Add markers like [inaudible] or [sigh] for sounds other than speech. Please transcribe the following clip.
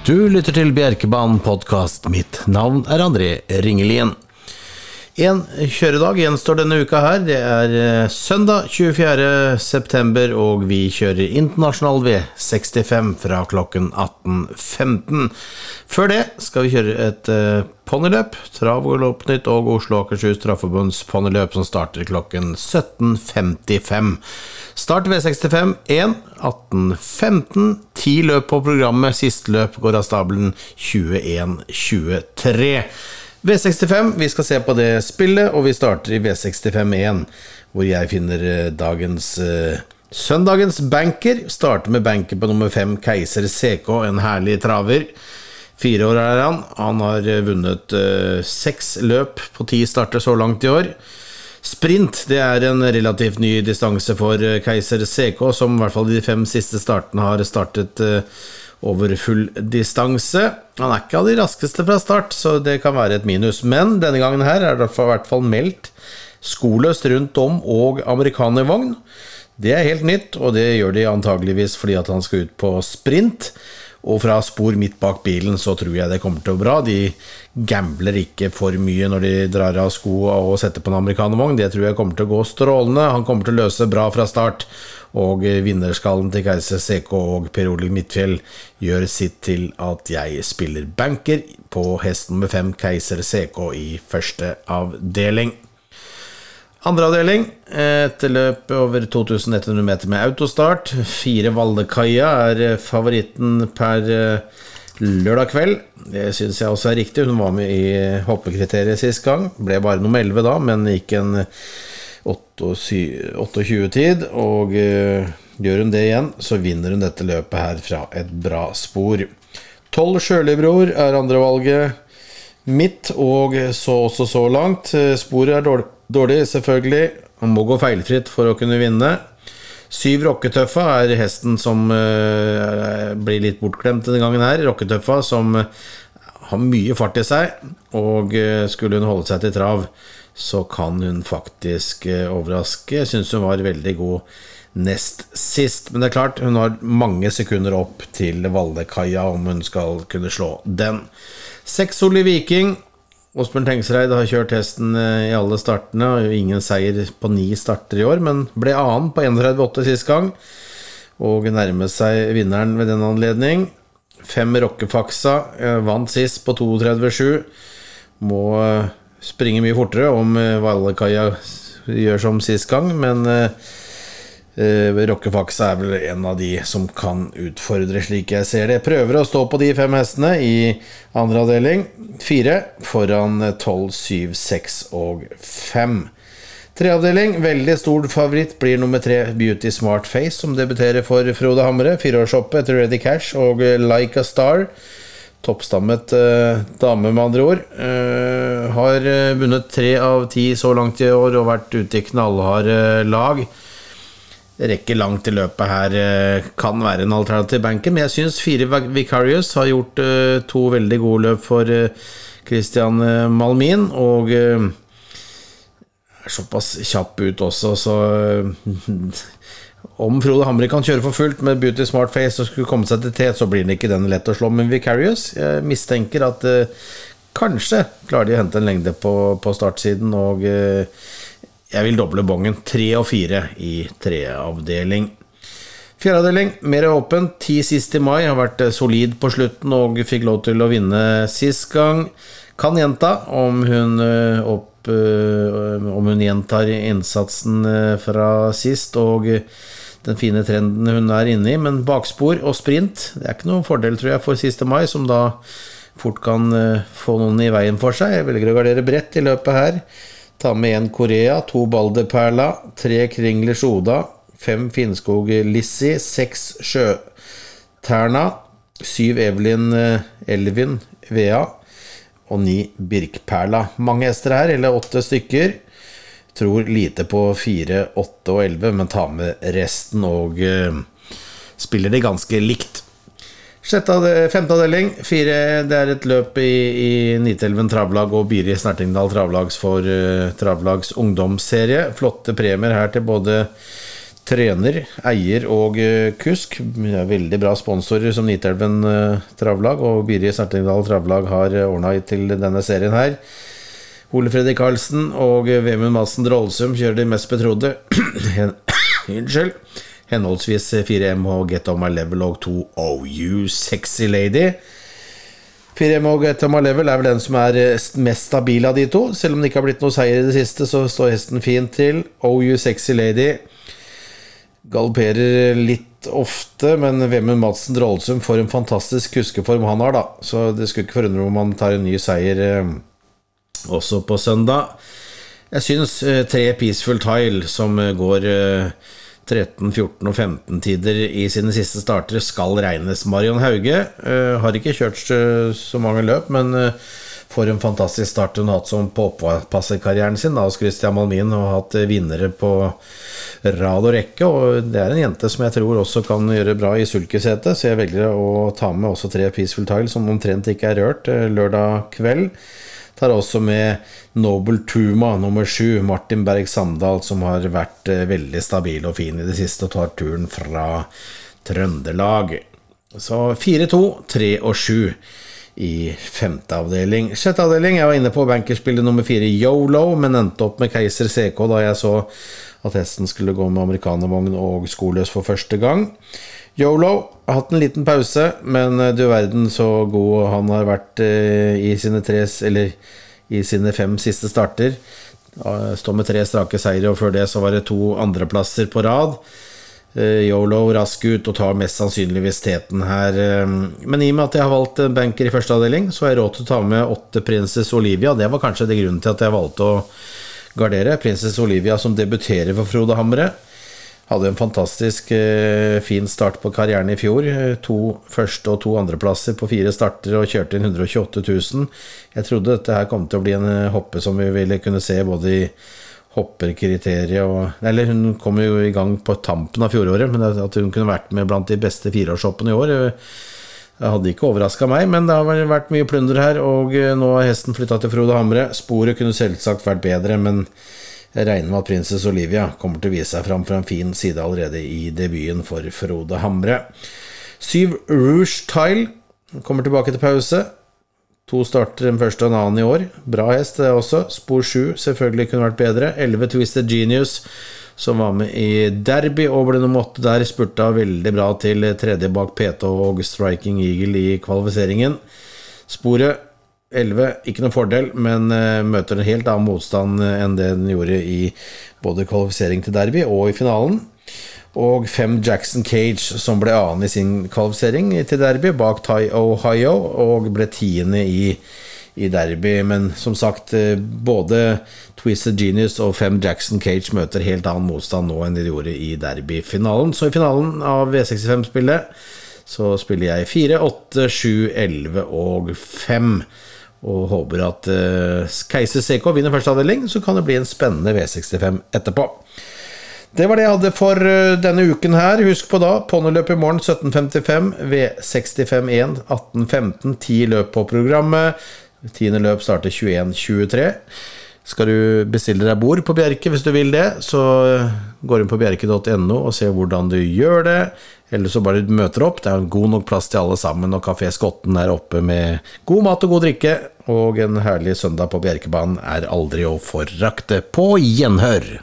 Du lytter til Bjerkebanen podkast. Mitt navn er André Ringelien. En kjøredag gjenstår denne uka her. Det er eh, søndag 24. september, og vi kjører internasjonal V65 fra klokken 18.15. Før det skal vi kjøre et uh, ponniløp. Trav og Loppnytt og Oslo Akershus Trafforbunds ponniløp som starter klokken 17.55. Start V65 1 18.15. Ti løp på programmet. Siste løp går av stabelen 21.23. V65, vi skal se på det spillet, og vi starter i V65-1, hvor jeg finner eh, dagens uh, Søndagens banker. Starter med banker på nummer fem, Keiser CK, en herlig traver. Fire år er han. Han har eh, vunnet uh, seks løp på ti starter så langt i år. Sprint det er en relativt ny distanse for Keiser CK, som i hvert fall de fem siste startene har startet over full distanse. Han er ikke av de raskeste fra start, så det kan være et minus. Men denne gangen her er det i hvert fall meldt skoløst rundt om og amerikanervogn. Det er helt nytt, og det gjør de antageligvis fordi at han skal ut på sprint. Og fra spor midt bak bilen så tror jeg det kommer til å gå bra. De gambler ikke for mye når de drar av skoa og setter på en amerikanervogn. Det tror jeg kommer til å gå strålende. Han kommer til å løse bra fra start. Og vinnerskallen til Keiser CK og Per Ole Midtfjell gjør sitt til at jeg spiller banker på hest nummer fem Keiser CK i første avdeling. Andre avdeling, et løp over 2100 meter med autostart. Fire Valdekaia er favoritten per eh, lørdag kveld. Det syns jeg også er riktig. Hun var med i hoppekriteriet sist gang. Ble bare nummer 11 da, men gikk en 28-tid, og gjør hun det igjen, så vinner hun dette løpet her fra et bra spor. Tolv Sjølibror er andrevalget mitt, og så også så langt. Eh, sporet er dårlig, dårlig, selvfølgelig. Han må gå feilfritt for å kunne vinne. Syv Rocketøffa er hesten som uh, blir litt bortglemt denne gangen her. Rocketøffa som har mye fart i seg, og uh, skulle hun holde seg til trav, så kan hun faktisk eh, overraske. Jeg syns hun var veldig god nest sist. Men det er klart, hun har mange sekunder opp til Vallekaia om hun skal kunne slå den. Seks Oli Viking. Åsbjørn Tengsreid har kjørt hesten eh, i alle startene. Ingen seier på ni starter i år, men ble annen på 31,8 sist gang. Og nærmet seg vinneren ved den anledning. Fem Rockefaksa eh, vant sist på 32,7. Må springe mye fortere om Valekaia gjør som sist gang, men uh, Rockefax er vel en av de som kan utfordre, slik jeg ser det. Prøver å stå på de fem hestene i andre avdeling. Fire foran 12, 7, 6 og 5. Treavdeling, veldig stor favoritt blir nummer tre Beauty Smart Face, som debuterer for Frode Hamre. Fireårshoppet etter Ready Cash og Like a Star toppstammet eh, dame, med andre ord. Eh, har eh, vunnet tre av ti så langt i år og vært ute i knallharde lag. Rekker langt i løpet her, eh, kan være en alternativ banker, men jeg syns fire Vicarious har gjort eh, to veldig gode løp for eh, Christian Malmin, og er såpass kjapp ut også, så om Frode Hamre kan kjøre for fullt med Beauty Smart Face og skulle komme seg til T, så blir den ikke den lett å slå. Men Vicarious, jeg mistenker at kanskje klarer de å hente en lengde på, på startsiden, og uh, jeg vil doble bongen. Tre og fire i treavdeling. Fjerdeavdeling, mer åpent. Ti sist i mai. Har vært eh, solid på slutten og fikk lov til å vinne sist gang. Kan gjenta om hun opp om hun gjentar innsatsen fra sist og den fine trenden hun er inne i. Men bakspor og sprint det er ikke noen fordel, tror jeg, for siste mai, som da fort kan eh, få noen i veien for seg. Jeg velger å gardere bredt i løpet her. Ta med én Korea, to Balderperla, tre Kringlers Oda, fem Finnskog Lissi, seks Sjøterna, syv Evelyn eh, Elvin Vea og ni Birkperla. Mange hester her, eller åtte stykker. Tror lite på 4, 8 og 11, men tar med resten og uh, spiller det ganske likt. Femte avdeling, fire, det er et løp i, i Nitelven travlag og Biri Snertingdal travlags for uh, travlags ungdomsserie. Flotte premier her til både trener, eier og uh, kusk. Veldig bra sponsorer som Nitelven uh, Travlag og Biri Snertingdal Travlag har ordna til denne serien her. Ole Fredrik Karlsen og Vemund Madsen Drollsum kjører de mest betrodde. [coughs] Unnskyld. Henholdsvis 4MH Get On My Level og 2 Oh You Sexy Lady. 4M og Get On My Level er vel den som er mest stabil av de to. Selv om det ikke har blitt noe seier i det siste, så står hesten fint til. Oh You Sexy Lady galopperer litt ofte, men Vemund Madsen Drollsum får en fantastisk kuskeform han har, da. Så det skulle ikke forundre om han tar en ny seier eh, også på søndag. Jeg syns eh, tre Peaceful Tile, som eh, går eh, 13-, 14- og 15-tider i sine siste starter, skal regnes. Marion Hauge uh, har ikke kjørt eh, så mange løp, men for en fantastisk start hun har hatt som på oppasserkarrieren sin da, hos Christian Malmin og hatt vinnere på rad og rekke. Og det er en jente som jeg tror også kan gjøre bra i sulkesetet, så jeg velger å ta med også tre Peaceful Tile som omtrent ikke er rørt lørdag kveld. Tar også med Noble Tuma nummer sju, Martin Berg Sandal, som har vært veldig stabil og fin i det siste, og tar turen fra Trøndelag. Så 4-2, 3 og 7 i femte avdeling. Sjette avdeling, jeg var inne på bankerspillet nummer fire, Yolo, men endte opp med Keiser CK da jeg så at hesten skulle gå med amerikanervogn og skoløs for første gang. Yolo har hatt en liten pause, men du verden så god han har vært i sine tre Eller i sine fem siste starter. Står med tre strake seire, og før det så var det to andreplasser på rad. Yolo rask ut og tar mest sannsynligvis teten her. Men i og med at jeg har valgt banker i første avdeling, så har jeg råd til å ta med åtte Princess Olivia. Det var kanskje det grunnen til at jeg valgte å gardere. Princess Olivia som debuterer for Frode Hamre. Hadde en fantastisk eh, fin start på karrieren i fjor. To første- og to andreplasser på fire starter og kjørte inn 128 000. Jeg trodde dette her kom til å bli en hoppe som vi ville kunne se både i hopperkriteriet og Eller hun kom jo i gang på tampen av fjoråret, men at hun kunne vært med blant de beste fireårshoppene i år det hadde ikke overraska meg, men det har vært mye plunder her, og nå har hesten flytta til Frode Hamre. Sporet kunne selvsagt vært bedre, men jeg regner med at prinsesse Olivia kommer til å vise seg fram fra en fin side allerede i debuten for Frode Hamre. Syv Rouge Tile kommer tilbake til pause. To starter, en første og en annen i år. Bra hest, det også. Spor sju selvfølgelig kunne vært bedre. Elleve Twisted Genius, som var med i Derby og ble nummer åtte der. Spurta veldig bra til tredje bak PT og Striking Eagle i kvalifiseringen. Sporet 11, ikke noen fordel, men møter en helt annen motstand enn det den gjorde i både kvalifisering til Derby og i finalen. Og fem Jackson Cage, som ble annen i sin kvalifisering til Derby, bak Tye Ohio, og ble tiende i, i Derby. Men som sagt, både Twisted Genius og fem Jackson Cage møter helt annen motstand nå enn de gjorde i Derby-finalen. Så i finalen av V65-spillet så spiller jeg 4, 8, 7, 11 og 5 og håper at uh, Keiser CK vinner første avdeling, så kan det bli en spennende V65 etterpå. Det var det jeg hadde for uh, denne uken her. Husk på da, ponniløp i morgen 17.55, V65-1 18.15, ti løp på programmet. Tiende løp starter 21.23. Skal du bestille deg bord på Bjerke hvis du vil det, så går inn på bjerke.no og ser hvordan du gjør det. Eller så bare du møter opp. Det er god nok plass til alle sammen, og Kafé Skotten er oppe med god mat og god drikke. Og en herlig søndag på Bjerkebanen er aldri å forakte. På gjenhør!